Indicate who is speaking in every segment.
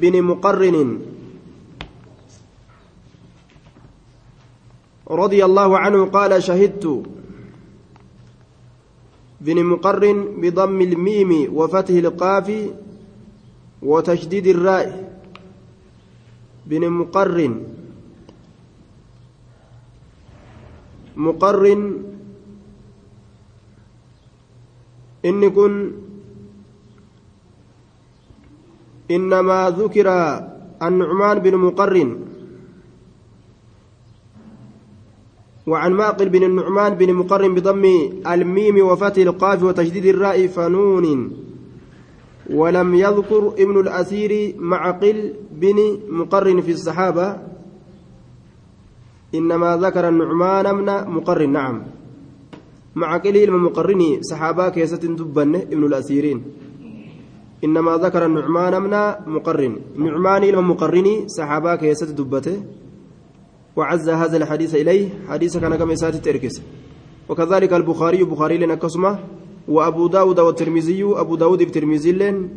Speaker 1: بن مقرن رضي الله عنه قال شهدت بن مقرن بضم الميم وفتح القاف وتشديد الراء. بن مقرن. مقرن. إن كن إنما ذكر النعمان بن مقرن وعن ماقل بن النعمان بن مقرن بضم الميم وفتح القاف وتشديد الراء فنون ولم يذكر ابن الأثير معقل بن مقرن في الصحابة. إنما ذكر النعمان بن مقرن نعم. معقل المقرن صحابة كيسة دبن ابن الأثيرين إنما ذكر النعمان من مقرن. نعمان المقرن صحابة كيسة دبته. وعز هذا الحديث إليه. حديث كان كما تركس وكذلك البخاري. بخاري لنا كسمة. وأبو داود والترمذي. أبو داود بترمذي لن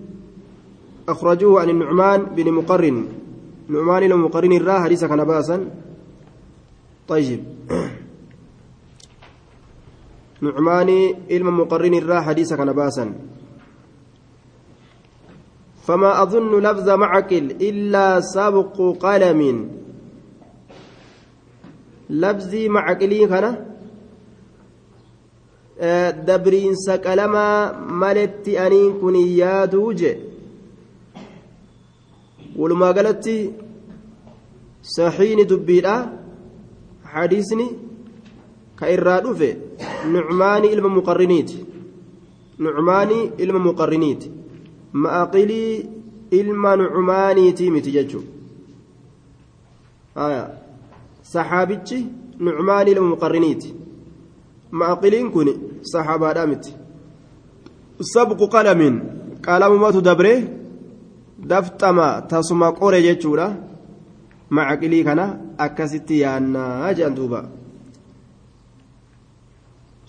Speaker 1: أخرجوه عن النعمان بن مقرن. نعمان المقرن الرا. حديث كان باسا. طيب. نعمان علم مقرن الرا. حديث كان باسا. فما أظن لفظ معقل إلا سابق قلم لفظي معقلي كان dabriinsa qalamaa maletti aniin kun yaaduu je walumaa galatti saxiini dubbiidha hadiisni ka irraa dhufe nucmaanii ilma muqarriniiti nucmaanii ilma muqarriniiti ma'aqilii ilma nucmaaniitii miti jechuudha saxaabichi nucmaanii ilma muqarriniiti ma'aqiliin kun saxaabaadhaa miti. Sabqu qalamiin qalamumatu dabre dafxama tasuma qore jechuudha. Ma'aqilii kana akkasitti yaannaa jedhan duuba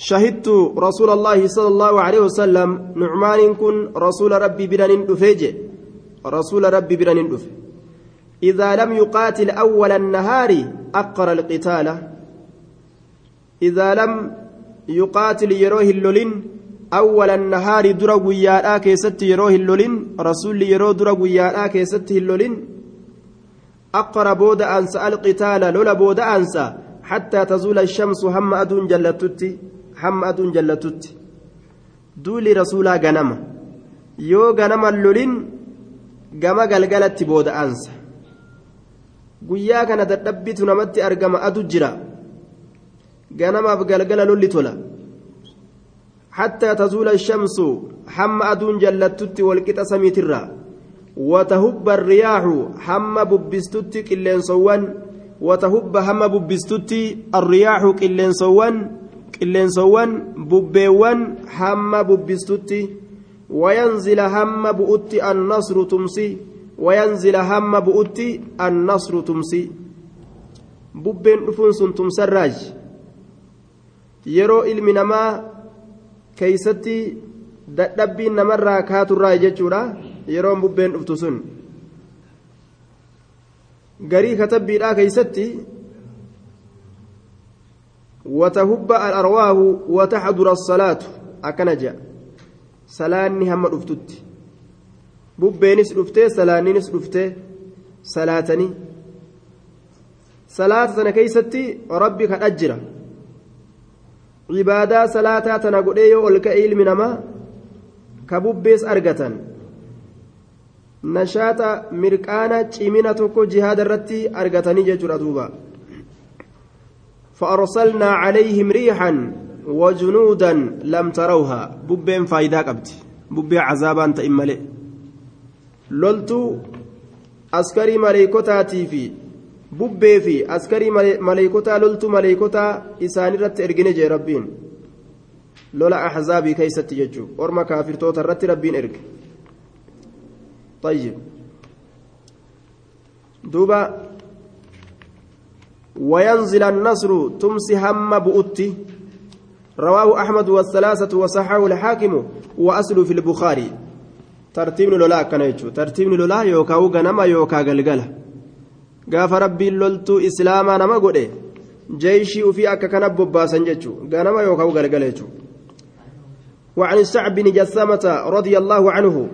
Speaker 1: شهدت رسول الله صلى الله عليه وسلم نعمان كن رسول ربي برن دفيج. رسول ربي برن دف. إذا لم يقاتل أول النهار أقر القتال. إذا لم يقاتل يروه اللولين أول النهار درا وياء كيست يروه اللولين رسول يرو درا وياء كيست اللولين. أقر بود أنسى القتال لولا بود أنسى حتى تزول الشمس هم أدون جلتتي. Hamma aduun jallatutti duuli rasuulaa ganama yoo ganama lolin gama galgalatti booda'aansa guyyaa kana dadhabbitu namatti argama adu jira ganamaaf galgala lolli tola hattaa tazuula shamsu hamma aduun jallattutti walqixa samiitirraa watahubba riyaaxu hamma bubbistutti qilleensowwan watahubba hamma bubbistutti arriyaaxu qilleensowwan qilleensowwan bubbeewwan hamma bubbistutti wayanzila hamma bu'utti annasru tumsi wayanzila hamma bu'utti annasru tumsi bubbeen dhufuun sun tumsarraaj yeroo ilmi namaa keeysatti dadhabbiin namarraa kaaturraa jechuudha yeroon bubbeen dhuftu sun garii katabbiidhaa keeysatti وتهب الأرواح وتحضر الصلاة. أكنجا سلاني هم رفتت. ببينس رفتي سلانينس رفتي صلاتني صلاة كيستي قد أجرا. عبادة صلاة تنقل إيو الكئيل منما كببيس أرقة نشاط تشيمينة توكو جهاد الرتي جيجر أدوبا فأرسلنا عليهم ريحا وجنودا لم تروها ببين فايدة قبت ببين عذابا تئملي لولتو أسكري مليكوتاتي في bubbee fi askarii maleeykotaa loltuu maleeykotaa isaan irratti ergine jee rabbiin lola axzaabii keeysatti jechuu orma kaafirtoota irratti rabbiin erge طيب دوبا وينزل النصر تمسي هم بؤتي رواه أحمد والثلاثة وصححه الحاكم وأصل في البخاري akkana jechuudha tartiibni lolaa yookaan ganama yookaan galgala gaafa rabbiin loltuu islaamaa nama godhe jeeshii ufii akka kana bobbaasan jechuudha ganama yookaan galgala jechuudha. وعن السعب بن جثامة رضي الله عنه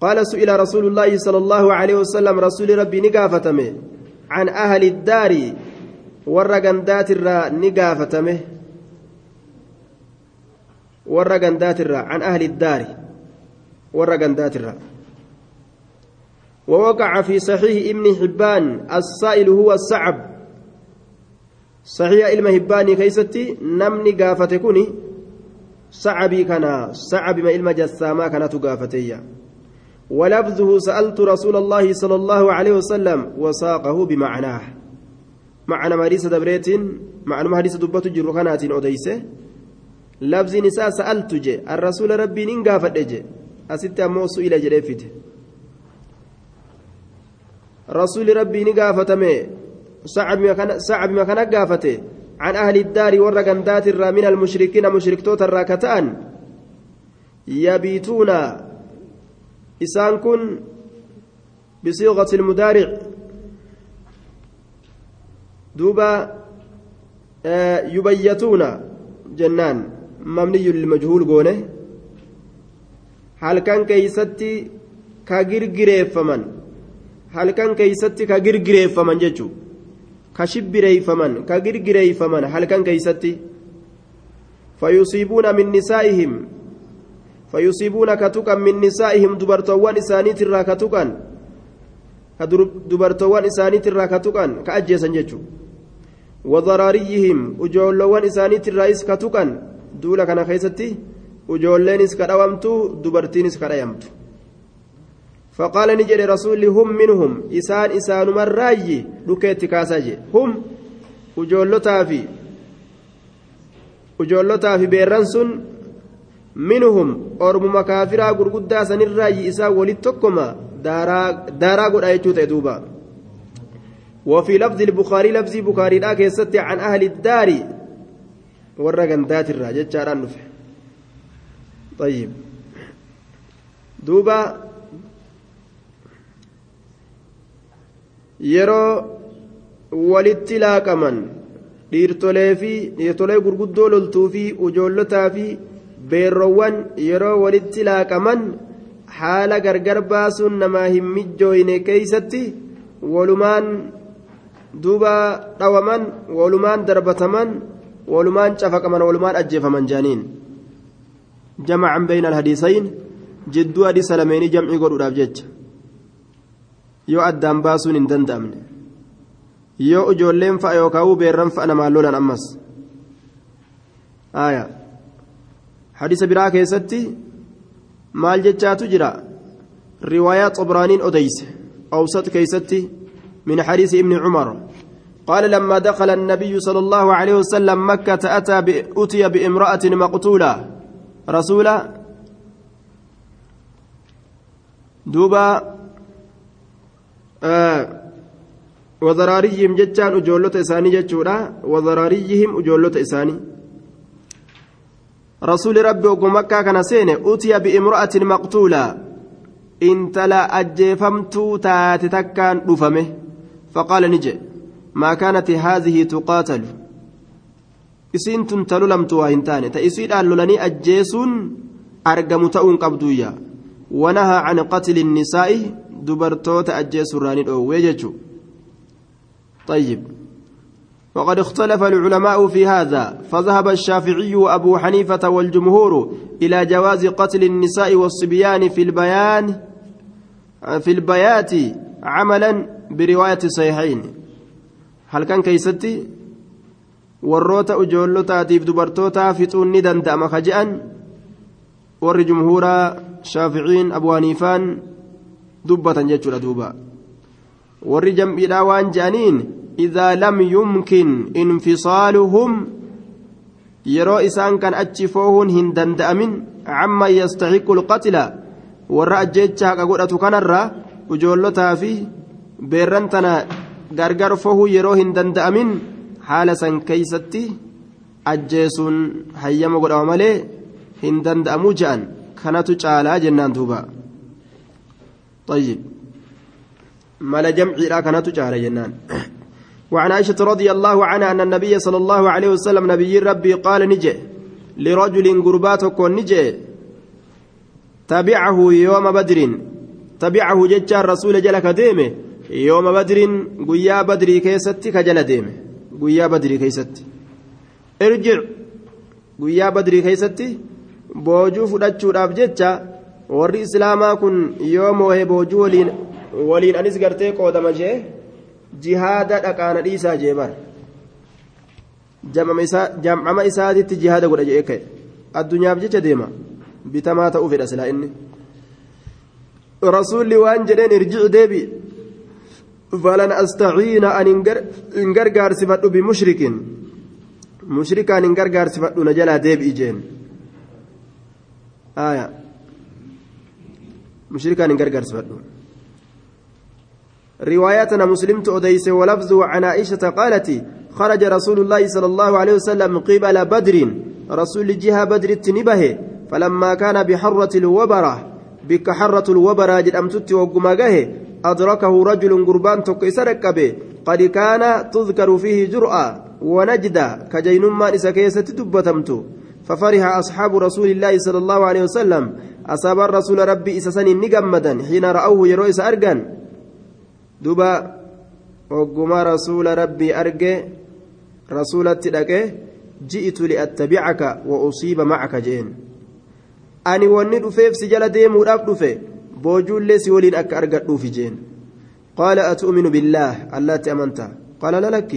Speaker 1: قال سئل رسول الله صلى الله عليه وسلم رسول ربي نقافتمه عن أهل الدار ورقندات الرا نقافتمه. ورقندات الرا عن أهل الدار. ورقندات الرا. ووقع في صحيح ابن حبان السائل هو السعب. صحيح علم هباني كيستي نمني قافتكوني صعبي كان صعب ما علم جساما كانت قافتيا. ولفظه سألت رسول الله صلى الله عليه وسلم وساقه بمعناه. معنى مريسة دبريت معنى مريسة دبت جرخانات أديسه لفظ نساء سألت جي الرسول ربي ننقافت جي أستي أمو سئل جريفت رسول ربي نقافتمي صعب ما كان قافته. عن أهل الدار والرقندات الرا من المشركين مشركتوت الراكتان يبيتون إسان كن بصيغة المدارع دوبا آه يبيتون جنان مبني للمجهول قونه هل كان كيستي كغرغريفمن هل كان كيستي كغرغريفمن جچو كشبريفمن كغرغريفمن هل كان كيستي فيصيبون من نسائهم فيصيبون كتوكا من نسائهم دبرتوان إسانيت الرا كتوكا دبرتوان إسانيت الرا كتوكا كأجيسا جيتشو وضراريهم أجولوان إسانيت الرئيس كتوكا دولا كان خيستي أجولينس كدوامتو دبرتينس كدايمتو فقال نجري رسول هم منهم إسان إسان مراي لكيت كاساجي هم أجولتا في أجولتا في بيرانسون منهم أرمما كافرا غرغدا سنراي إسا ولتكما دارا قد وفي لفظ البخاري لفظ بخاري لا كيست عن أهل الدار ورقن ذات الراجل جاران نفح طيب دوبا yeroo walitti laaqaman dhiirtolee fi dhiirtolee gurguddoo loltuu fi ujoollotaa fi beerroowwan yeroo walitti laaqaman haala gargar baasuun namaa hin mijjooyne keeysatti walumaan duuba dhawaman walumaan darbataman walumaan cafaqaman walumaan ajjeefaman jaaniin. Jamacan bayna alhadiisayn jidduu hadiisa lameenii jam'ii godhuudhaaf jecha. Yoo addaan baasuun hin danda'amne yoo ijoolleen fa'a yookaan beerran fa'a namaan lolan ammas. Aayaa hadiisa biraa keessatti maal jechaatu jira riwaayaa xobraaniin odeyse awsat keeysatti min xadiisi ibni cumar قال لما دخل النبي صلى الله عليه وسلم مكة أتى أتي بامرأة مقتولة. رسولا. دوبا آه وذراريهم جتان أجولة إساني جتشورا. وذراريهم أجولة إساني. رسول ربي وقمكة كان سين أتي بامرأة مقتولة انت لا أجفمت تاتتكان رفمه فقال نجي ما كانت هذه تقاتل isiin tun ta lolamtu waa hin taane ta isiidhaan lolanii ajjeesuun argamu ta'uun qabduyya wanahaa can qatli nisaa'i dubartoota ajjeesurraani dhoowwee jechu طيب وقد اختلف العلماء في هذا فذهب الشافعي وأبو حنيفة والجمهور إلى جواز قتل النساء والصبيان في البيان في البيات عملا برواية صحيحين هل كان كيستي warroota ujoollotaatiif dubartootaa fixuun ni danda'ama ka je'an warri jumhuuraa shaaficiin abu haniifaan dubbatan jechuudha duuba warri jam'iidhaa waan je'aniin yeroo isaan kan achi foohuun hin danda'amin camman yastaxiqu lqatla warra ajjeecha haqa godhatu kanarra ujoollotaa fi beerran tana gargar fohuu yeroo hin danda'amin haala san keeysatti ajjeesuun hayyama godhama malee hin danda'amuu je'an kanatu caalaa jennaan duuba طيب مال جمعي لا كانت جعل جنان وعن عائشة رضي الله عنها أن النبي صلى الله عليه وسلم نبي ربي قال نجي لرجل قرباتك نجي تبعه يوم بدر تبعه ججار رسول جلك ديمه يوم بدر قيا بدري كيستي كجل ديمه قيا بدري كيستي ارجع قيا بدري كيستي boojuu fudhachuudhaaf jecha warri islaamaa kun yoo moo'ee boojuu waliin anis gartee qoodama jee jihaada dhaqaana dhiisaa jee bar jam'ama isaatitti jihaada godha jee ka'e addunyaaf jecha deema bitamaa ta'uu fedha silaa inni rasuulli waan jedheen irjicu deebi falan astaciina an hin gargaarsifadhu bimushrikin mushrikaan hin gargaarsifadhu jalaa deebi'i jeen آية مشركان قرقر سفدون رواياتنا مسلمت أديس ولفظ عن عائشة قالت خرج رسول الله صلى الله عليه وسلم قبل بدر. رسول جهة بدر التنبه فلما كان بحرة الوبرة بك حرة الوبرة جدأمتت وقماقه أدركه رجل قربان تكسرك به قد كان تذكر فيه جرأة ونجدة كجينما إسكيسة دبتمتو ففرح أصحاب رسول الله صلى الله عليه وسلم. أصاب الرسول ربي إسسني نجمدا حين رأوه يرويس أرجان دوبا وقما رسول ربي أرجي رسول التدقى جئت لأتبعك وأصيب معك جين أني وني دفيف سجل ديم وراب دفي بوجول ليس ولين أك أرجع في جين قال أتؤمن بالله الله تأمنت قال لا لك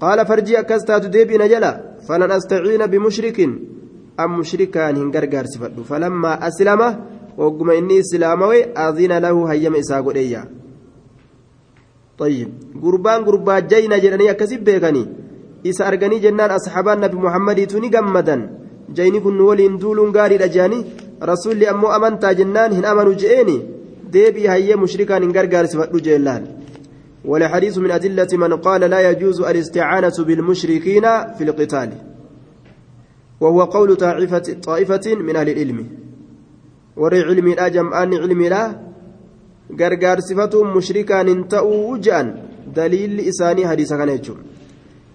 Speaker 1: قال فرجي أكستات ديبي نجلا فلن أستعين بمشرك أم مشركان هنغرغر سفدو فلما أسلم وقم إني إسلاموي أذن له هيم إساق إياه طيب. قربان قربان جينا جراني أكسب بيكني إسا أرغني جنان أصحابان نبي محمد توني قمدا جيني كن ولين دولون غاري رجاني. رسول أمو أمنتا جنان هن أمنوا جئيني. ديبي هيا مشركان هنغرغر سفدو جيلان. والحديث من أدلة من قال لا يجوز الاستعانة بالمشركين في القتال. وهو قول طائفة, طائفة من أهل العلم. وري علم الأجم أن علم لا صفة مشركان تأو جأن دليل إساني حديث كان يجو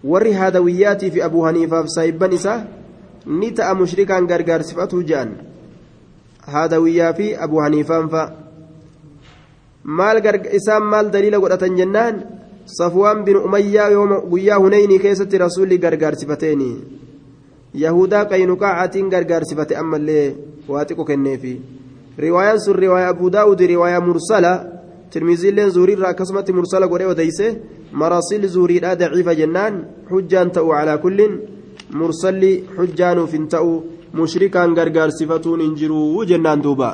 Speaker 1: وري هادويات في أبو حنيفة في سايبان إسا نتا مشركان غرغار صفة جأن هادوية في أبو حنيفة فا maal isaan maal daliila godhatan jennaan safwaan bin umayyaa yooma guyyaa huneynii keessatti rasuulli gargaarsifateeni yahudaa qaynuqaacatiin gargaarsifate ammallee waa xiqqo kenneefi riwaayaan sun riwaayaa abuu daawudi riwaayaa mursala tirmiziilleen zuuriirraa akkasumatti mursala godhee odeyse marasiil zuuriidhaa daciifa jennaan xujjaan ta'u calaa kullin mursalli xujjaanuuf hin ta'u mushrikaan gargaarsifatuun hin jiruu jennaan duuba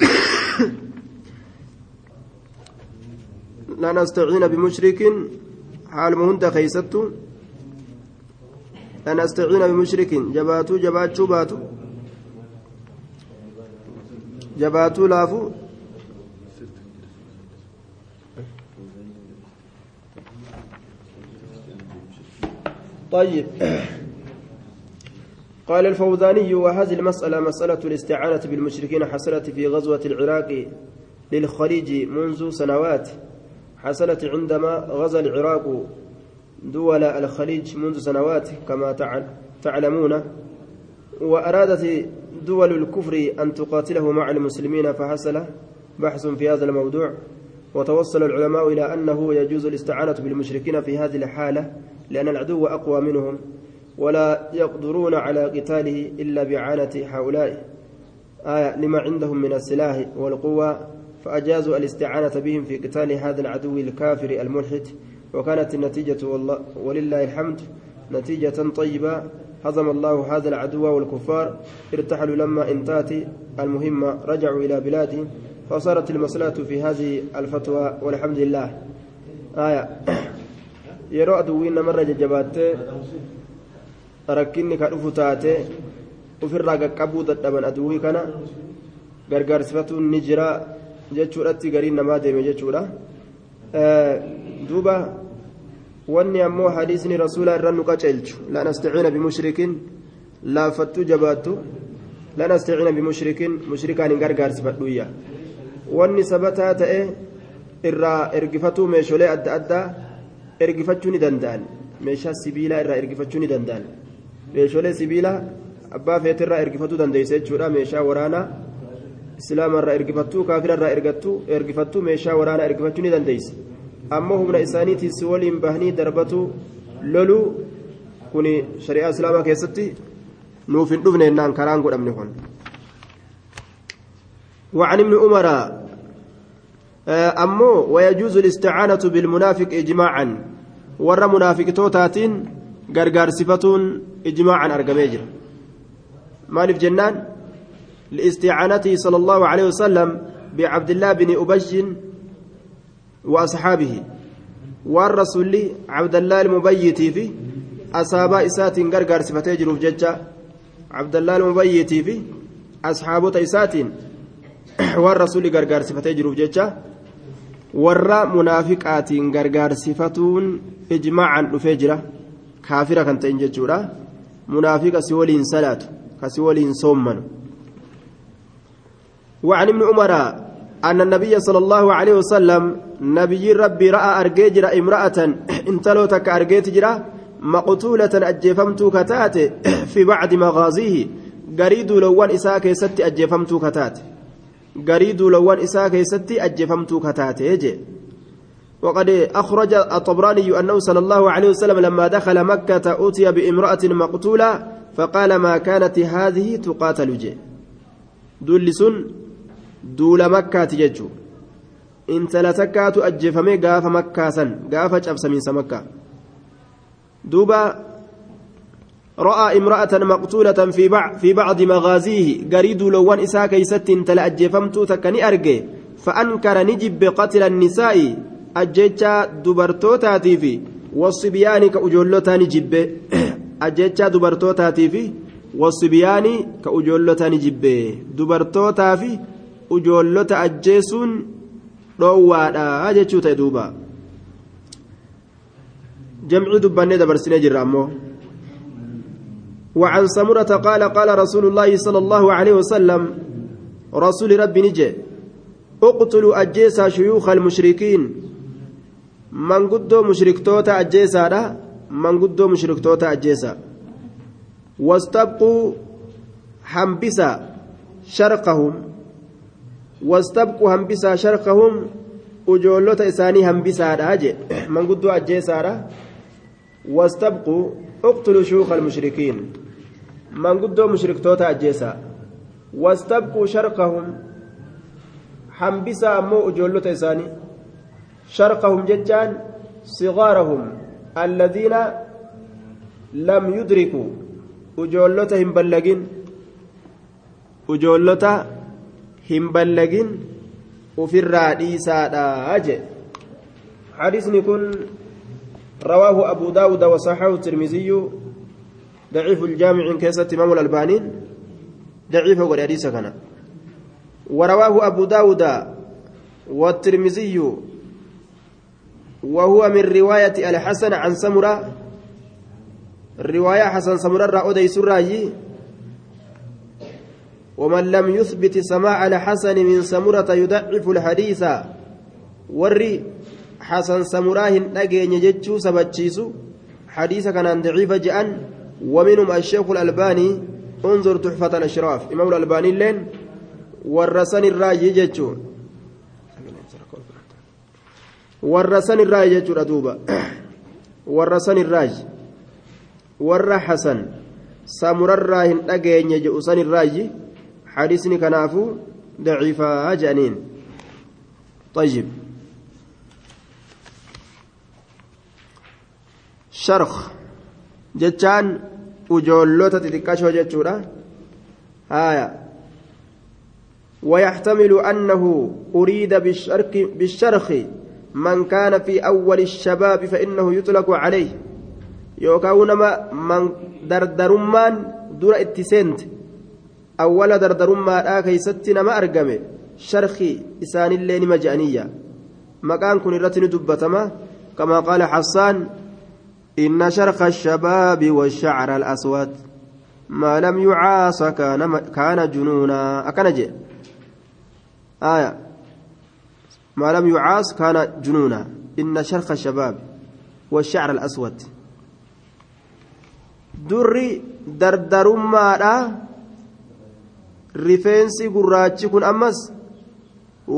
Speaker 1: لا نستعين بمشرك. حال مهند خيستو. لا نستعين بمشرك. جباتو جباتشو باتو. جباتو لافو. طيب. قال الفوزاني وهذه المسألة مسألة الاستعانة بالمشركين حصلت في غزوة العراق للخليج منذ سنوات. حصلت عندما غزا العراق دول الخليج منذ سنوات كما تعلمون. وأرادت دول الكفر أن تقاتله مع المسلمين فحصل بحث في هذا الموضوع. وتوصل العلماء إلى أنه يجوز الاستعانة بالمشركين في هذه الحالة لأن العدو أقوى منهم. ولا يقدرون على قتاله إلا بعانة هؤلاء. آية لما عندهم من السلاح والقوة فأجازوا الاستعانة بهم في قتال هذا العدو الكافر الملحد. وكانت النتيجة والله ولله الحمد نتيجة طيبة. هزم الله هذا العدو والكفار ارتحلوا لما انتهت المهمة رجعوا إلى بلادهم فصارت المسألة في هذه الفتوى والحمد لله. آية yeroo aduwwiin namarra jajjabaattee rakkinni ka dhufu taate ofirraa qaqqabuu dadhaban aduwwii kana gargaarsifatuun ni jira jechuudhatti gariin namaa deeme jechuudha duuba wanni ammoo hadiisni rasuulaa irra nu qaceelchu lan astaciina bimushrikin laaffattuu jabaattu lan astaciina bimushrikin mushrikaan hin gargaarsifadhuyya wanni sabataa ta'e irraa ergifatuu meeshoolee adda addaa ergifachuu ni danda'an meeshaa sibiilaa irraa ergifachuu ni danda'an meeshoolee sibiilaa abbaa feetirraa ergifatuu dandeessa jechuudha meeshaa waraanaa islaamarraa ergifattuu kaafirarraa ergifattuu meeshaa waraanaa ergifachuu ni dandeessa ammoo humna isaaniitiin si waliin bahanii darbatu loluu kun shari'aa islaamaa keessatti nuuf hin dhufne ennaan karaan godhamne kun وعن ابن عمر أمو ويجوز الاستعانة بالمنافق إجماعا ور منافق غرغر صفتون إجماعا أرقميجر مالف جنان لاستعانته صلى الله عليه وسلم بعبد الله بن أبي وأصحابه. والرسول عبد الله المبيت في أصحاب إسات غرغر صفتي جروف ججا عبد الله المبيت في أصحاب إسات والرسول غرغر صفتي جروف ججا warra munaafiqaatiin gargaarsifatuun ijmaacaan dhufee jira kaafira kan ta'in jechuudha salaatu ka si waliin soommanu وعن ابن عمر أن النبي صلى الله عليه وسلم نبي ربي رأى أرجيجر امرأة انتلوتك أرجيتجرا مقتولة أجفمت كتات في بعض مغازيه قريد لوان إساك ست أجفمت كتات. قريد لوان إساك ست أجفمت كتات يجي. وقد أخرج الطبراني أنه صلى الله عليه وسلم لما دخل مكة أتي بامرأة مقتولة فقال ما كانت هذه تقاتل جي. دولسون duula makkaati jechuun intala takkaatu ajjeefamee gaafa makkaasan gaafa cabsamiinsa makkaa duuba رأى امرأة مقتولة في بعض في بعض مغازيه قريد لوان إساء كيست تلا أجفمت تكني أرجي فأنكر نجب بقتل النساء أجيتشا دبرتوتاتي في والصبيان كأجولتا نجب أجيتشا دبرتوتاتي في والصبيان كأجولتا نجب دبرتوتا في ujoollota ajjeesuun dhoowwaadha jechuu ta'e duuba. Jamcii dubbannee dabarsinee jirra ammoo. وعن سمرة قال قال رسول الله صلى الله عليه وسلم رسول ربي نجي اقتلوا أجيسا شيوخ المشركين من مشركتوتا أجيسا من قدو مشركتوتا أجيسا واستبقوا حنبسا شرقهم واستبقوا همبسا شرقهم ujoolota isaanii hambisaadha je manguddoo ajjeesaadha wastabquu uqtuluu shuuka almushrikiin manguddoo mushriktoota ajjeesaa wastabquu sharqahum hambisaa ammoo ujoollota isaanii sharqahum sigaarahum alladiina lam yudrikuu ujoollota hin ballagin ujoollota hin ballagin ufirraa dhiisaadha je حديثني كن رواه أبو داود وصححه الترمذي ضعيف الجامع كيسة إمام الألباني ضعيف وقال حديث كان ورواه أبو داود والترمذي وهو من رواية الحسن عن سمرة. الرواية حسن سمرة رأودي سراجي. ومن لم يثبت سماع الحسن من سمرة يضعف الحديث. وري حسن سمراهن أجين يجتشو سبتشيسو. حديث كان ضعيف جأن ومنهم الشيخ الألباني. انظر تحفة الأشراف. إمام الألباني لين. ورسن الراي يجتشو. ورسن الراي يجتشو ردوبة ورسن الراي ور حسن سمر الراهن أجين يجتشو سن الراي حديثني كنافو ضعيفة جانين طيب شرخ جتان وجولوتا تتكاشو جتشورا هايا ويحتمل أنه أريد بالشرك بالشرخ من كان في أول الشباب فإنه يطلق عليه يوكاونما من دردرمان دور اتسنت awwala dardarummaadhaa keeysatti nama argame sharki isaanillee nima je'aniyya maqaan kun irratti ni dubbatama kamaa qaala xassaan inna sharka الشباب والشعر الأسود ما لم يعاص كان كان جنونا أكن جي آية ما لم يعاص كان جنونا إن شرخ الشباب والشعر الأسود دري دردرماadha rifeensi gurraachi kun ammas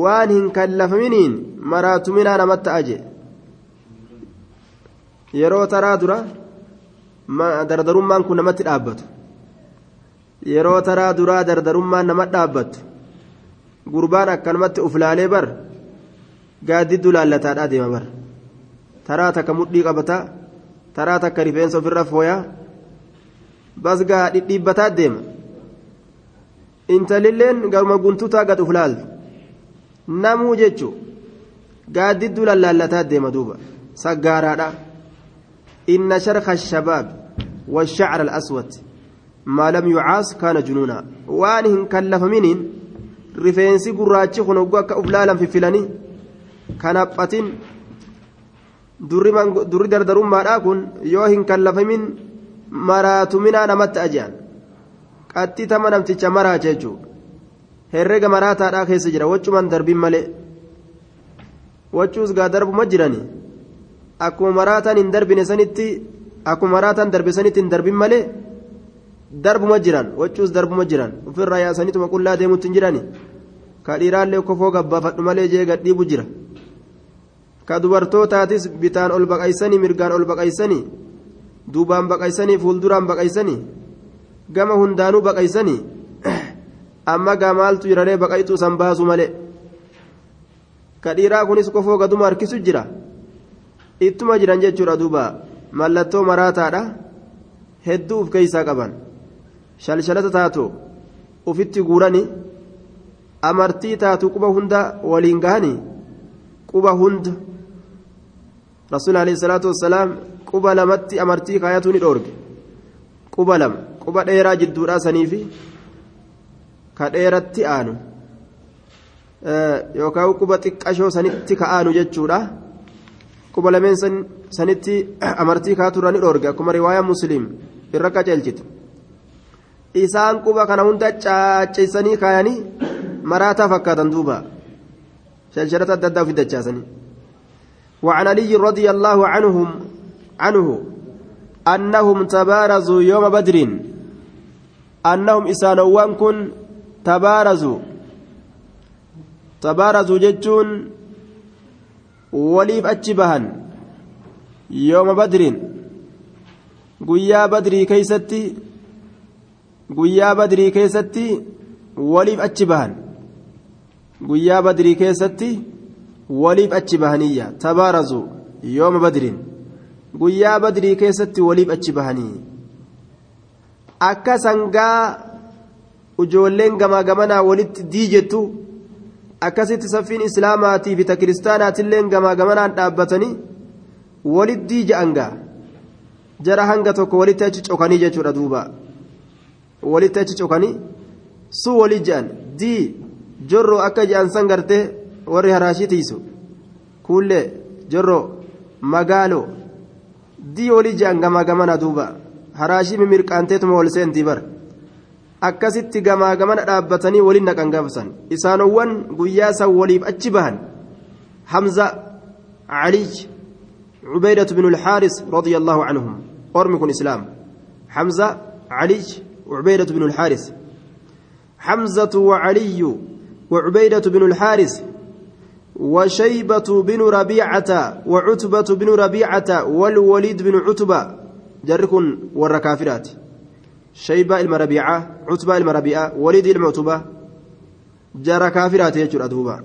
Speaker 1: waan hin kallafaminiin maraatumina namatti aje yeroo taraa dura dardarummaan kun namatti dhaabbatu yeroo taraa duraa dardarummaan namatti dhaabbattu gurbaan akkanumatti uflaalee bar gaaddiddu laallataadhaa deema bar taraa takka mudhii qabataa taraa takka rifeensa ofirra fooyaa bas gaa dhidhiibbataa deema intalilleen garuma guntutaa gad uflaaltu namuu jechuun gaaddiddu lallaallataa deema duuba saggaaraadha inna sharka shabaab والشعر الأسود ما لم يعاص كان جنونا وان هن كلفمنين رفينسي قراتشي خنوغو أكا أفلالا في فلاني kan haphatin durri dardarummaadhaa kun yoo hin kallafamin maraatuminaa namatti ajaan. Tama namticha maraa jechuudha herrega maraataadhaa keessa jira. Wachumaan darbin malee. Wachuus gaa darbuma jirani akkuma maraataan hin darbine sanitti akkuma maraataan darbe sanitti hin darbin malee darbuma jiran. Wachuus darbuma jiran. Ofirraa yaasaniituma qullaa deemutti hin jirani kadhiiraallee kofoo gabbaafadhu malee jee gadhiibu jira. Ka dubartootaatis bitaan ol baqaysanii mirgaan ol baqaysanii duubaan baqaysanii fuulduraan baqaysanii gama hundaanuu baqaysanii amma gamaaltu jiraree baqayxuu san baasu malee ka dhiiraa kunis kofoo gaduma harkisu jira ittuma jiran jechuudha duuba mallattoo maraataadha hedduu uf keeysaa qaban shalshalata taatu ufitti guurani amartii taatu quba hunda waliin gahanii quba hunda rasuul alayhi salaatu wassalaam quba lamatti amartii kaayatuu ni dhoorge. Quba lama quba dheeraa jidduudhaa saniifi ka dheeratti aanu. Yookaan quba xiqqashoo sanitti ka aanu jechuudha. Quba lameen sanitti amartii kaaturraa ni dhoorge. Akkuma riwaayaa musliim irra qaceelchitu isaan quba kana hunda caacceessanii kaayanii maraataa fakkaatan duuba. Shalshalata adda addaa ofi dachaasanii وعن علي رضي الله عنهم عنه أنهم تبارزوا يوم بدر. أنهم إسانوان كن تبارزوا. تبارزوا جتون وليف أتشبهن يوم بدر. قيا بدري كيستي قيا بدري كيستي وليف أتشبهن. قيا بدري كيستي waliif achi bahaniyya tabaarazu yooma badriin guyyaa badrii keessatti waliif achi bahanii akka sangaa ijoolleen gamaa gamanaa walitti diijettu akkasitti saffiin islaamaatii fi ta kiristaanaatillee gamaa gamanaan dhaabbatanii walitti diija'an gaa jara hanga tokko walitti achi cokanii jechuudha duuba walitti achi cokanii suu walii je'an dii jorroo akka je'an san gartee warri haraashii tiisu kuullee jorroo magaaloo dii walii je'an gamaa gamana duuba haraashii mimirqaanteetuma wal seentii bar akkasitti gamaa gamana dhaabbatanii waliin naqan gaafsan isaanowwan guyyaa san waliif achi bahan hamza caliy عبيدة بن الحارث رضي الله عنهم أرمكم إسلام حمزة علي وعبيدة بن الحارث حمزة وعلي وعبيدة بن الحارث وشيبة بن ربيعة وعتبة بن ربيعة والوليد بن عتبة. جركن والركافرات شيبة المربيعة عتبة المربيعة وليد المعتبة جرى كافرات يجر أدوبا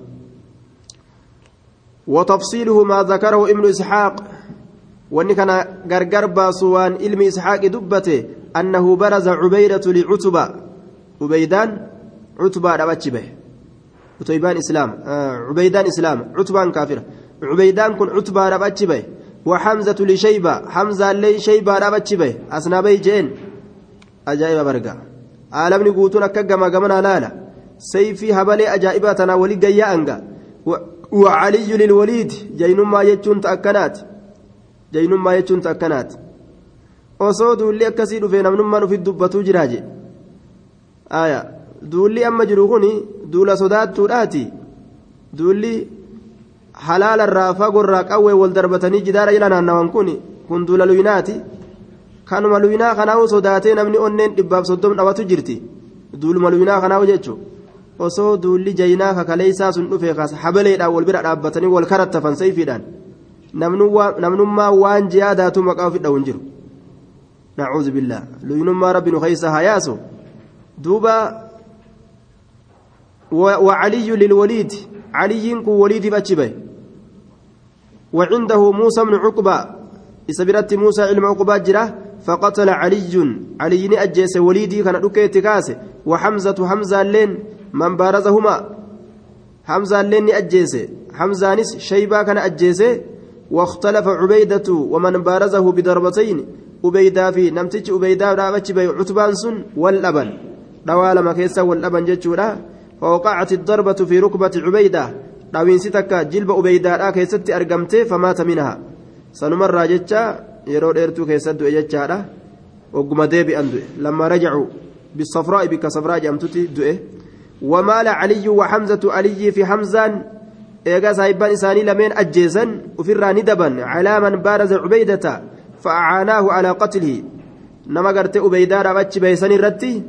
Speaker 1: وتفصيله ما ذكره ابن إسحاق. وأن كان غرغر باسوان علم إسحاق دبته أنه برز عبيدة لعتبة. عبيدان عتبة ربتش به إسلام. آه عبيدان إسلام. عتبان كافر عبيدان كن عتبة ربتش به وحمزة لشيبة. حمزة لي شيبة ربتش به أسنابي جين أجايب برقا. akka gamaa gamanaa laala sayfii habalee ajaa'ibaa tanaa walii gayyaa anga وعلي للوليد. جينما يجون تأكنات. جينما يجون تأكنات. osoo duulli akkasii dhufee namnummaan ofitti dubbatuu jiraaje aya duulli amma jiru kun duula sodaattuudhaati duulli halaalarraa fagorraa qawwee wal darbatanii jidaara jala naannawan kun kun duula luyinaati kanuma luyinaa kanaa'u sodaatee namni onneen dhibbaaf soddom dhawatu jirti duuluma luyinaa kanaa'u jechuun osoo duulli jaynaa kakaleessaa sun dhufee kaas habaleedhaan wal bira dhaabbatanii wal karattafan sayfiidhaan namnummaa waan jiyaadaatu maqaa ofi dhawun jiru. نعوذ بالله لينما ربي نخيسها ياسو دوبا وعلي للوليد علي وليد باتشبه وعنده موسى بن عقبة. إسبرت موسى علم عقبة جرة فقتل علي. علي أجيس وليدي كان ركيت كاسه وحمزة حمزة لين من بارزهما. حمزة لين أجيس. حمزة نس شيبة كان أجيس. واختلف عبيدة ومن بارزه بضربتين fi namtichi ubeydaa dhaabachi bahe cutbaan sun wal dhaban dhawaa lama keessa wal fawqacati darbatu fi rukbati cubeydaa dhawiinsi takka jilba ubeydaadhaa keessatti argamte famaata minha sanumarraa jecha yeroo dheertuu keessatti du'e jechaadha ogguma deebi'an du'e lamma rajacu bisafraa'i bikka safraa jedhamtutti du'e ومال علي وحمزة علي في حمزان إيجا سايبان إساني لمن أجيزا وفرا ندبا على من بارز عبيدة فأعاناه على قتله نما قرت أبيدا رابتش بيسان الرتي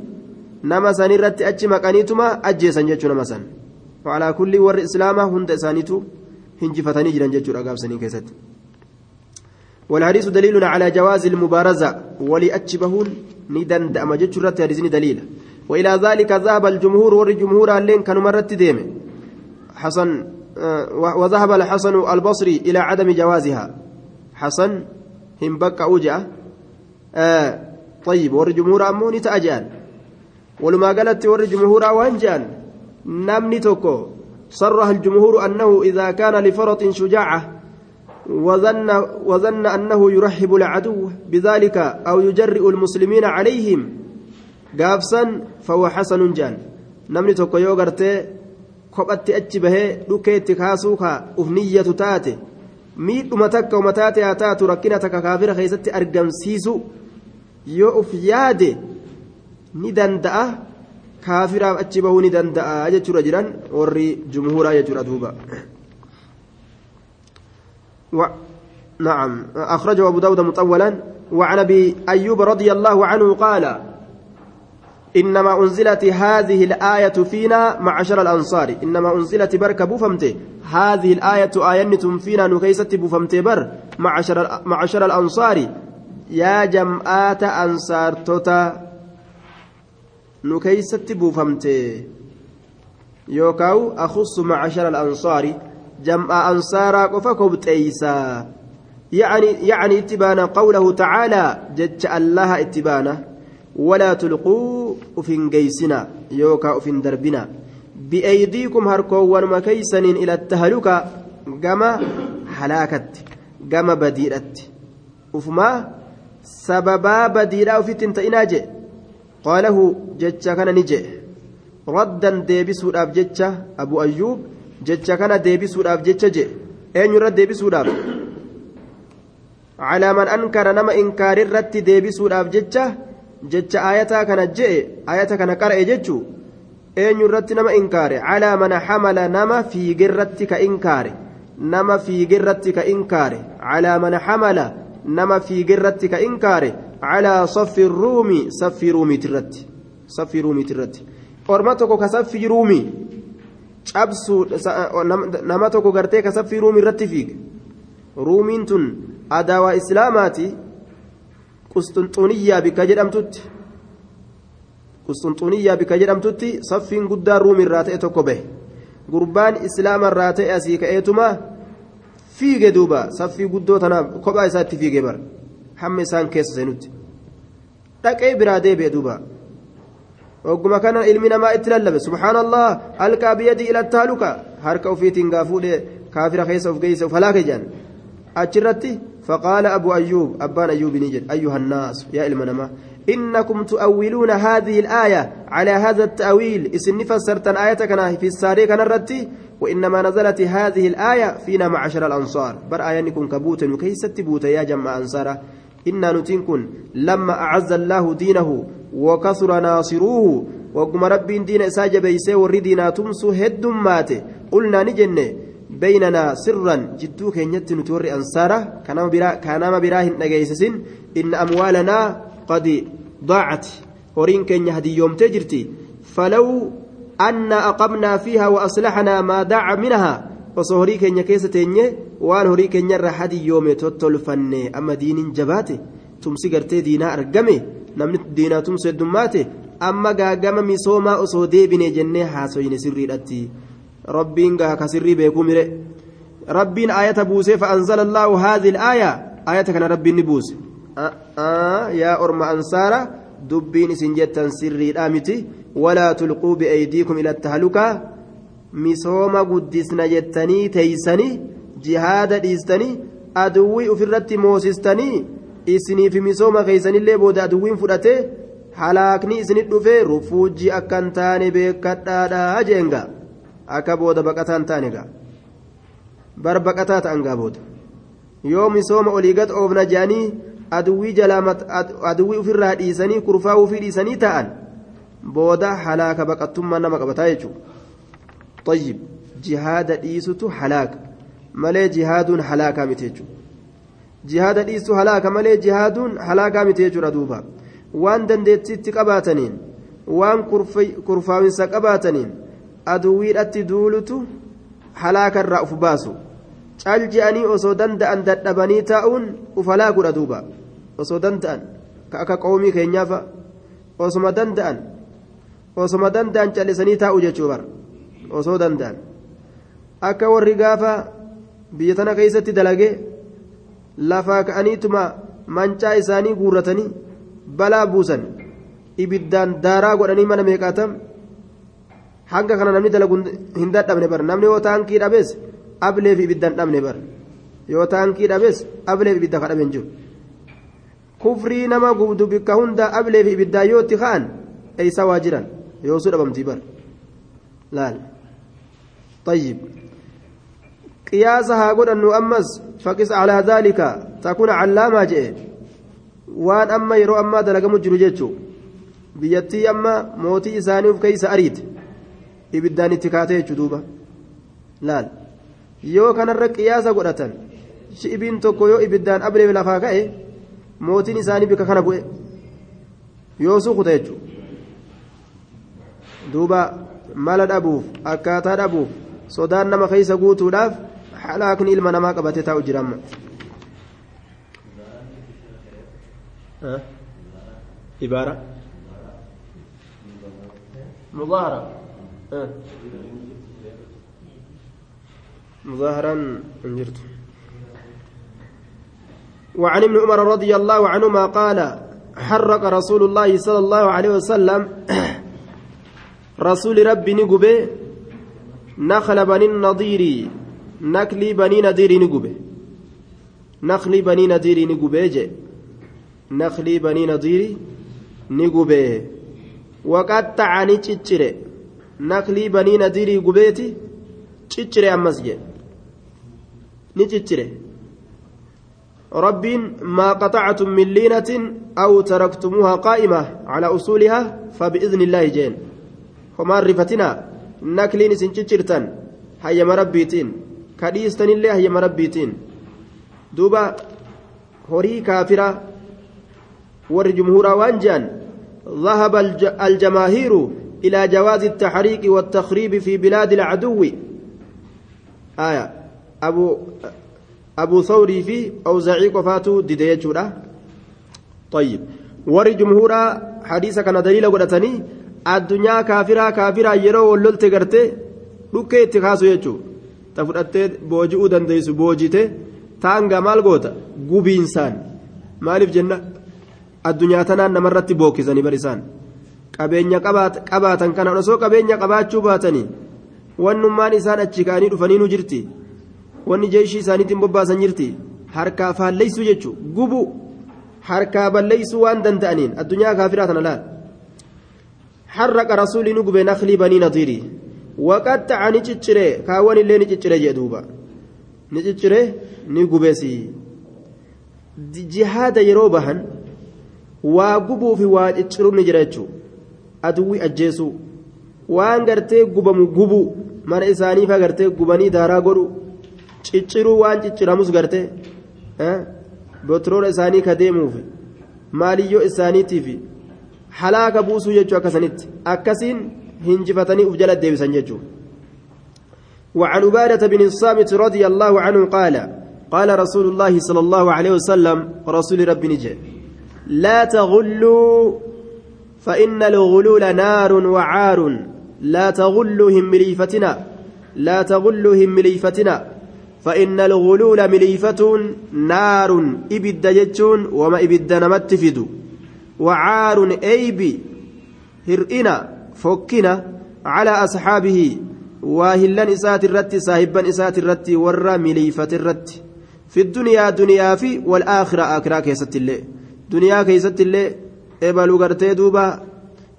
Speaker 1: سان الرتي أتش مكانيتما أجيسا جيتشو نما سان وعلى كل ور إسلامه هند إسانيتو هنجفتني جران جيتشو رقاب سنين كيست والحديث دليل على جواز المبارزة ولأتشبهون ندن دأما رتي هرزني دليل وإلى ذلك ذهب الجمهور والجمهور اللين كانوا مرت ديمه حسن وذهب الحسن البصري إلى عدم جوازها حسن هم بقى أوجع آه طيب ور جمهور أموني ولما قالت ور جمهور وانجان نمني توكو. صرح الجمهور أنه إذا كان لفرط شجاعة وظن وظن أنه يرحب العدو بذلك أو يجرئ المسلمين عليهم. قافسا فهو حسن جان. نمني توكو يوغرتي kophatti achi bahee dhukeetti kaasuu kaa uf niyyatu taate miidhuma takka uma taate haa taatu rakkina takka kaafira ni danda'a. Kaafiraaf achi bahuu ni danda'a jechuudha jiran. Warri jumhuuraa jechuudha duuba. نعم أخرجه أبو داود مطولا وعن أبي أيوب رضي الله عنه قال إنما أنزلت هذه الآية فينا معشر الأنصار إنما أنزلت بركة بوفمت هذه الآية آية فينا نكيست بوفمت بر معشر, معشر الأنصار يا جمعات أنصار توتا نكيست بوفمت يوكاو أخص معشر الأنصار جمع أنصارا قفكم تيسا يعني يعني اتبانا قوله تعالى جج الله اتبانه ولا تلقوا أفن جيسنا يوكا أفن دربنا بأيديكم هركوان مكيسن إلى التهلكة جما هلاكت جما بديرت أفما سببا بديرا في تنتئناج qaalahu jecha kana ni jedhe raddan deebisuudhaaf jecha abu ayyuub jecha kana deebisuudhaaf jecha jedhe eenyurra deebisuudhaaf? Calaa man ankara nama inkaarirratti deebisuudhaaf jecha jecha aayataa kana jedhe aayata kana qara'e jechuu? Eenyurratti nama inkaare? Calaa mana hamala nama fiigirratti ka inkaare? Nama fiigirratti ka inkaare? Calaa mana hamala nama fiigirratti ka inkaare? Calaa saffi ruumi saffii ruumiitirratti saffii ruumiitirratti orma tokko ka saffii ruumii cabsuu nama tokko gartee ka saffii ruumii irratti fiige ruumiin tun adaawaa islaamaati qusxunxuniyyaa bikka jedhamtutti qusxunxuniyyaa bikka jedhamtutti saffiin guddaan ruumirraa ta'e tokko bahe gurbaan islaamarraa ta'e asii ka'eetuma fiige duuba saffii guddoo tanaaf kophaa isaatti fiige bara hamma isaan keessa seenutti dhaqee biraa deebi'e duuba ogguma kana ilmi namaa itti lallabe subhaanallah halkaa biyyadii ilattaaluka harka ofiitiin gaafuudhe kaafira keessa of geeyse of halaake jedhan achirratti فقال أبو أيوب أبان أيوب نجد أيها الناس يا إلمنما إنكم تؤولون هذه الآية على هذا التأويل إسن فسرت آية كان في الساري كان الرتي وإنما نزلت هذه الآية فينا معشر الأنصار بر آية نكون كبوتا وكيست بوتا يا جماعة أنصارا إنا نتنكن لما أعز الله دينه وكثر ناصروه وقم رب دين إساج بيسي وردنا تمسو هد ماته. قلنا نجنة بيننا سرا جدو كينيت نتور أنصارا كانما براهن نجيسسن إن أموالنا قد ضاعت. هورين كينيا هدي يوم تجرتي. فلو أن أقمنا فيها وأصلحنا ما داع منها. keenya keessa teenye waan horii keenyarra hadi yoome tottolfanne amma diiniin jabaate tumsi gartee diinaa argame namni diinaa tumsu heddummaate amma gaagama misoomaa osoo deebine jennee haasoyne sirriidhatti rabbiin gaa ka sirrii beekuu mire rabbiin aayata buusee fa'anzala allaahu haadhi aaya aayata kana rabbiin ni buuse yaa orma ansaara dubbiin isin jettan sirriidhaa miti walaa tulquu biaydiikum ila tahalukaa misooma guddisna jettanii teeysanii jihaada dhiistanii aduwwii ofirratti moosistanii isiniif misooma keeysanillee booda aduwwiin fudhatee halaakni isinit dhufee rufuujji akka hin taane beekadhaadhaa jeenga akka booda baqataan taane gaa bar baqataa ta'an gaa booda yoo misooma olii gad oofna jedhanii aduwwii jalaa aduwwii ofirraa dhiisanii kurfaa ofii dhiisanii ta'an booda halaaka baqattummaa nama qabataa jechuudha. طيب جهاد ديسوتو هلاك مالي جهاد هلاكا متيجو جهاد ديسو هلاكا مالي جهاد هلاكا متيجو ردوبا وان دندتي قباتنين وان كرفاوينسا قباتنين aduwwiidhatti duulutu halaaka irraa uf baasu cal je'anii osoo danda'an dadhabanii taa'uun uf halaakuudha duuba osoo danda'an ka akka qoomii keenyaafa osoma danda'an osoma danda'an callisanii taa'u jechuu osoo danda'an akka warri gaafa biyya tana keessatti dalagee lafaa ka'aniituma mancaa isaanii guurratanii balaa buusan ibiddaan daaraa godhanii mana meeqaatam hanga kana namni dalagu hin dadhabne bara namni yoo taankii dhabees ableef ibiddaan dhabne bara yoo taankii dhabees ableef ibidda kadhabe hin jiru kufrii nama gubdu bikka hunda ableef ibiddaa yoo itti ka'an eeysa waa jiran yoo su dhabamtii bara laal طيب قياسها قد أنه أمس فقس على ذلك تكون علامة جئ وان أما يرو أما دلق مجر جيتشو بيتي أما موتي إساني كيس أريد إبدان اتكاتي جدوبة laal yoo kanarra qiyaasa godhatan shi'ibiin tokko yoo ibiddaan ablee lafaa ka'e mootiin isaanii bika kana bu'e yoo suukuta jechuudha duuba mala dhabuuf akkaataa dhabuuf sodaan nama keessa guutuudhaaf halaakni ilma namaa qabatee taa'u jira amma. ibaara mudaahara مظاهرا انجرت وعن ابن عمر رضي الله عنهما قال حرق رسول الله صلى الله عليه وسلم. رسول ربي نقبه. نخل بني النضير. نكلي بني نضير نقبه نخلي بني نضير نقبه جي نخلي بني نضير نقبه وقد تعني تشتري نخلي بني نضير قبيتي تشتري أمس جي ni ciccire rabbiin maa qaxactum min liinatin aw taraktumuuha qaa'ima calaa usuulihaa fabi'izni illaahi jeen homaan rifatinaa nakliin isin ciccirtan hayyama rabbiitiin ka dhiistanillee hayyama rabbiitiin duuba horii kaafira warri jumhuuraa waan jean ذهب الجماهير إلى جواز التحريك والتخريب في بلاد العدو آية abu thawrii fi awzaacii qofaatu dide jechuudha طيب warri jumhuuraa hadiisa kana daliila godhatanii addunyaa kaafiraa kaafiraa yeroo wallolte gartee dhukkee itti kaasu jechuu ta fudhattee booji'uu dandeessu boojite taanga maal goota? Gubiinsaan maaliif jenna? Addunyaa tanaan namarratti bookkisanii barisaan qabeenya qabaatan kana osoo qabeenya qabaachuu baatanii wannummaan isaan achi ka'anii dhufanii nu jirti. Wanni jeeshii isaaniitiin bobbaasan jirti. Harkaa faalleessuu jechuun gubu. Harkaa balleeysuu waan danda'aniin. Addunyaa kaafiraa tana laal بني نظيري وقطع نجتشري كاوان اللي نجتشري جدوبا نجتشري نقبسي جهاد يروبهن واقبوا في واجتشرون نجريتشو أدوي أجيسو waan gartee gubamu gubu mana isaaniifa gartee gubanii daaraa godhu cicciruu waan cicciramus gartee betroora isaanii ka deemuuf maaliyyoo isaaniitiif halaaka buusuu jechuu akkasanitti akkasiin jala deebisan jechuu وعن عبادة بن الصامت رضي الله عنه قال قال رسول الله صلى الله عليه وسلم رسول رب نجي لا تغلوا فإن الغلول نار وعار لا تغلهم مليفتنا لا تغلهم مليفتنا فإن الغلول مليفة نار إبد جتون وما إبد نمت فدو وعار أيبي هرئنا. فكنا على أصحابه واهلا إسات الرت صاحبا إسات الرت ورى مليفة الرت في الدنيا دنيا في والآخرة آخرة كيست الله دنيا كيست الله ebaluu gartee duuba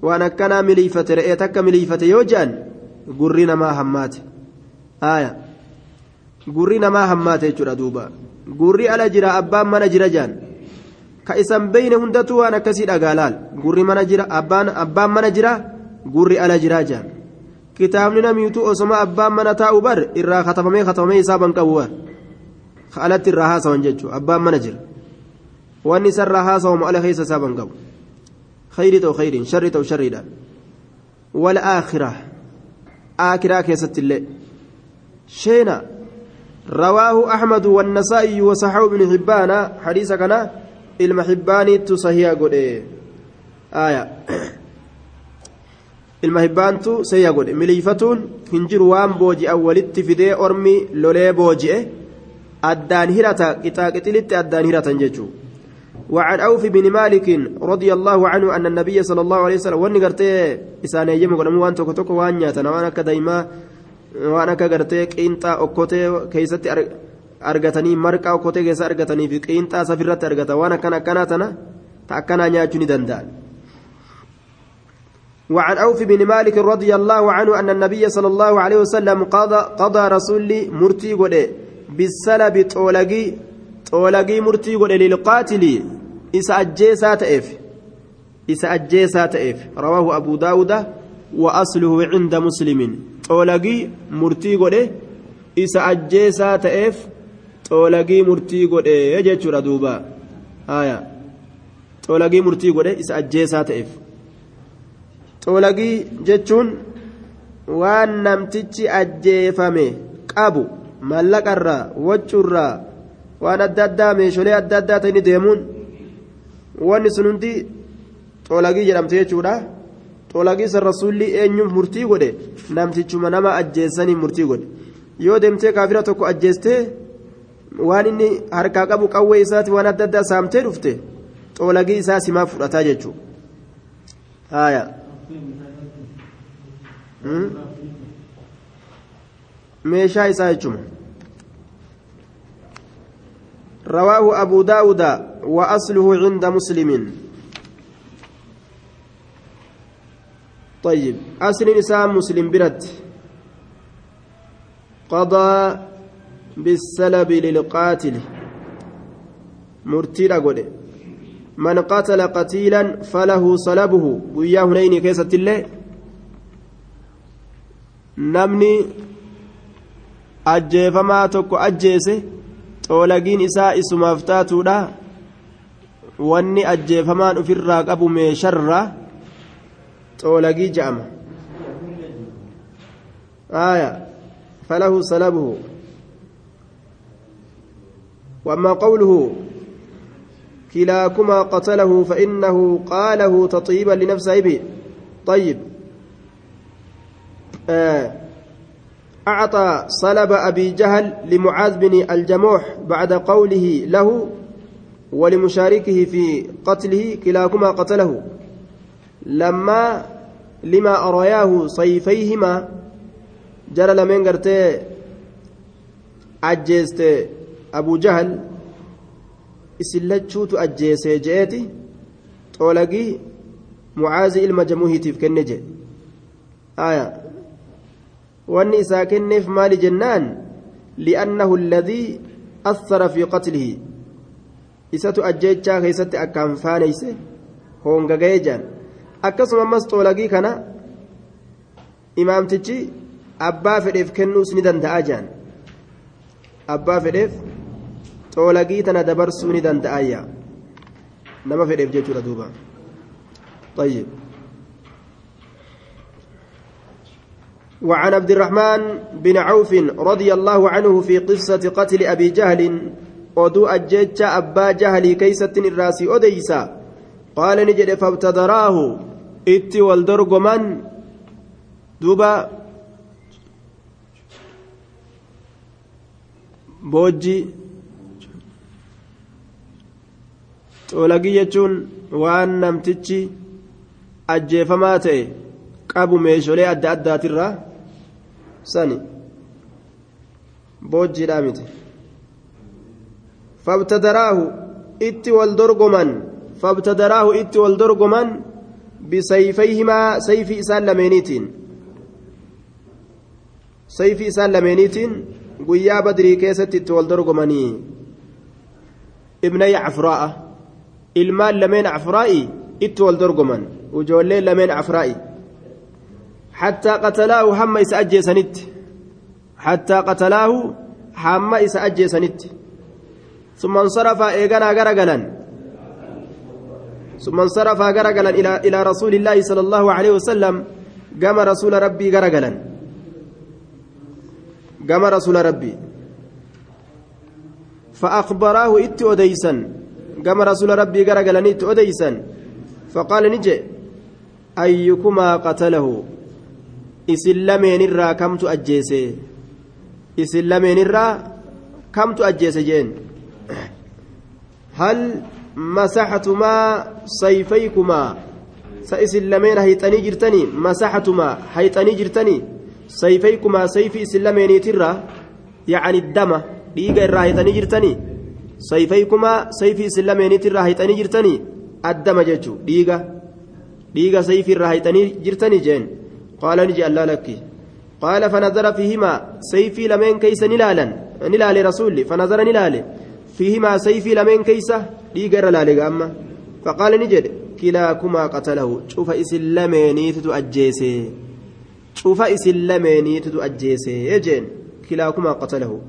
Speaker 1: waan akkanaa miliifate re'ee takka miliifate yoo je'an gurri namaa hammaate aaya gurri namaa hammaate jechuudha duuba gurri ala jira abbaan mana jira je'an ka isan beeyne hundatu waan akkasii dhagaa laal gurri mana jira abbaan mana jira gurri ala jira je'an kitaabni namiitu osoma abbaan mana taa'u bar irraa katabamee katabamee isaa ban qabu bar alatti irraa haasawan jechuudha abbaan mana jira wanni isarraa haasawamu ala keessa isaa ban qabu. خير تو خير شر تو شر دا والآخرة آخرة كيست الله شينا رواه أحمد والنسائي وصححه بن حبان حديث كان المحبان تصحيح قد آية المحبان تصحيح قد مليفتون هنجر وان بوجي أولت فدي أرمي لولي بوجي أدان هرتا إتا قتلت أدان هرتا جيجو وعن أوف بن مالك رضي الله عنه أن النبي صلى الله عليه وسلم وأن قرتي إساني يجمع قلمو وأن توكو وأن ياتنا وأنا كدايما وأنا كقرتي قينتا أوكوتي كيستي أرغتني مرقا أوكوتي كيس أرغتني في قينتا سفرت أرغتا وأنا كان كانتنا تأكنا نياتني دندان وعن أوف بن مالك رضي الله عنه أن النبي صلى الله عليه وسلم قضى قضى رسولي مرتي قد بالسلب طولقي طولقي مرتي قد للقاتل isa ajjeesaa ta'eef isa ajjeesaa ta'eef rawaahu abuu daawuda wa asluhu cinda muslimin xoolagii murtii godhe isa ajjeesaa ta'eef xoolagii murtii godhe jechuudha duuba haya xoolagii murtii godhe isa ajjeesaa xoolagii jechuun waan namtichi ajjeefame qabu mallaqarraa waccurraa waan adda addaa meeshaalee adda addaa ta'anii deemuun wanni sun hundi xoolagii jedhamte jechuudha. Xoolagii san rasuulli eenyuuf murtii godhe namtichuma nama ajjeessanii murtii godhe. Yoo deemtee kaafira tokko ajjeestee waan inni harkaa qabu qawwee isaati waan adda addaa saamtee dhufte xoolagii isaa simaa fudhataa jechuudha meeshaa isaa jechuudha. رواه أبو داود وأصله عند مسلم طيب أصل نساء مسلم برد قضى بالسلب للقاتل مرتيرا قد من قتل قتيلا فله صلبه وياه هنين كيسة الله نمني أجيفما تكو أجيسه xoolagiin isaa isumaaf taatuudha wanni ajjeefamaan ofirraa qabu meesharraa xoolagii je'ama آية فله سلبه وأما قوله كلاكما قتله فإنه قاله تطيبا لنفسه به. طيب. آه. أعطى صلب أبي جهل لمعاذ بن الجموح بعد قوله له ولمشاركه في قتله كلاكما قتله. لما لما أرياه صيفيهما جرى لمن قرتي أجيست أبو جهل isin lachuutu ajjeesee je'eeti xoolagii mucaazii ilma jamuhiitiif kenne jedhe aya wanni isaa kenneef maali jennaan li'annahu alladii athara fi qatlihi isatu ajjeechaa keessatti akkaan faaneyse hoongaga'ee jaan akkasuma ammas xoolagii kana imaamtichi abbaa fedheef kennuus ni danda'a jaan abbaa fedheef xoolagii tana dabarsuu ni danda'ayya nama fedheef jechuudha duuba طيب وعن عبد الرحمن بن عوف رضي الله عنه في قصة قتل أبي جهل ajjecha abbaa jahalii keeysattin irraasii odeysa qaala ni jedhe fabtadaraahu itti wal dorgoman duba boojji xoolagii jechuun waan namtichi ajjeefamaa ta'e qabu meesholee adda addaatirraa sani. Boojjiidhaa miti. فابتدراه إت والدرجمان فابتدراه إت والدرجمان بسيفيهما سيف إسان لمينيتين سيف إسان لمينيتين قيا بدري كيست إت والدرجماني ابني عفراء المال لمن عفرائي إت والدرجمان وجولين لمن عفرائي حتى قتلاه هم إسأجي سنت حتى قتلاه هم إسأجي سنت ثم انصرف إيغانا غرغلا ثم انصرف غرغلا إلى إلى رسول الله صلى الله عليه وسلم قام رسول ربي غرغلا قام رسول ربي فأخبراه إت أديسا قام رسول ربي غرغلا إت أديسا فقال نجي أيكما قتله؟ إسلامين الرا كم تؤجيسي؟ إسلامين الرا كم تؤجيسي جين؟ هل مسحتما سيفيكما؟ سإسلمين هيتني جرتني. مسحتما هيتني جرتني. سيفيكما سيفي إسلمين ترى يعني الدم ديغا إرا هيتني جرتني. سيفيكما سيفي إسلمين ترى هيتني جرتني الدم ججو ديغا ديغا سيفي إرا هيتني جرتني جين قال نجي الله لك قال فنظر فيهما سيفي لمن كيس نلالا نلال رسولي فنظر نلالي فيهما سيفي لمن كيسة ديقر لالي أما فقال نجد كلاكما قتله شوف إسلاميني تتؤجيسي شوف إسلاميني تتؤجيسي يجين كلاكما قتله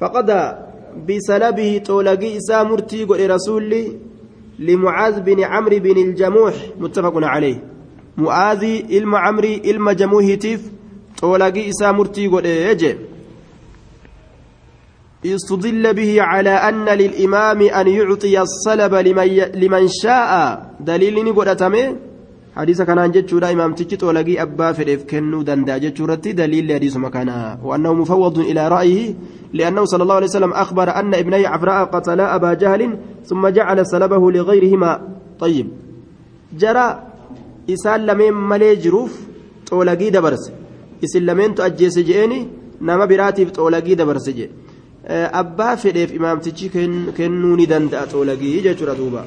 Speaker 1: فقضى بسلبه طولقي إسا مرتي قل رسولي لمعاذ بن عمرو بن الجموح متفق عليه. معاذ إلما عمري إلما جموهتيف طولقي إسا مرتي قل يجين استدل به على أن للإمام أن يعطي الصلب لمن. لمن شاء. دليل نقول حديث كان عن جتشورا إمام تجت ولقي أبا فريف كنو دندا جتشورتي دليل حديث مكانها وأنه مفوض إلى رأيه لأنه صلى الله عليه وسلم أخبر أن ابني عفراء قتلا أبا جهل ثم جعل سلبه لغيرهما طيب جرى إسال لمن ملي جروف طولقي دبرس إسل لمن تأجيس جئني نما براتي طولقي دبرس جئ abbaa fedheef imaamtichi kennuu ni danda'a xoolagii jechuudha duuba.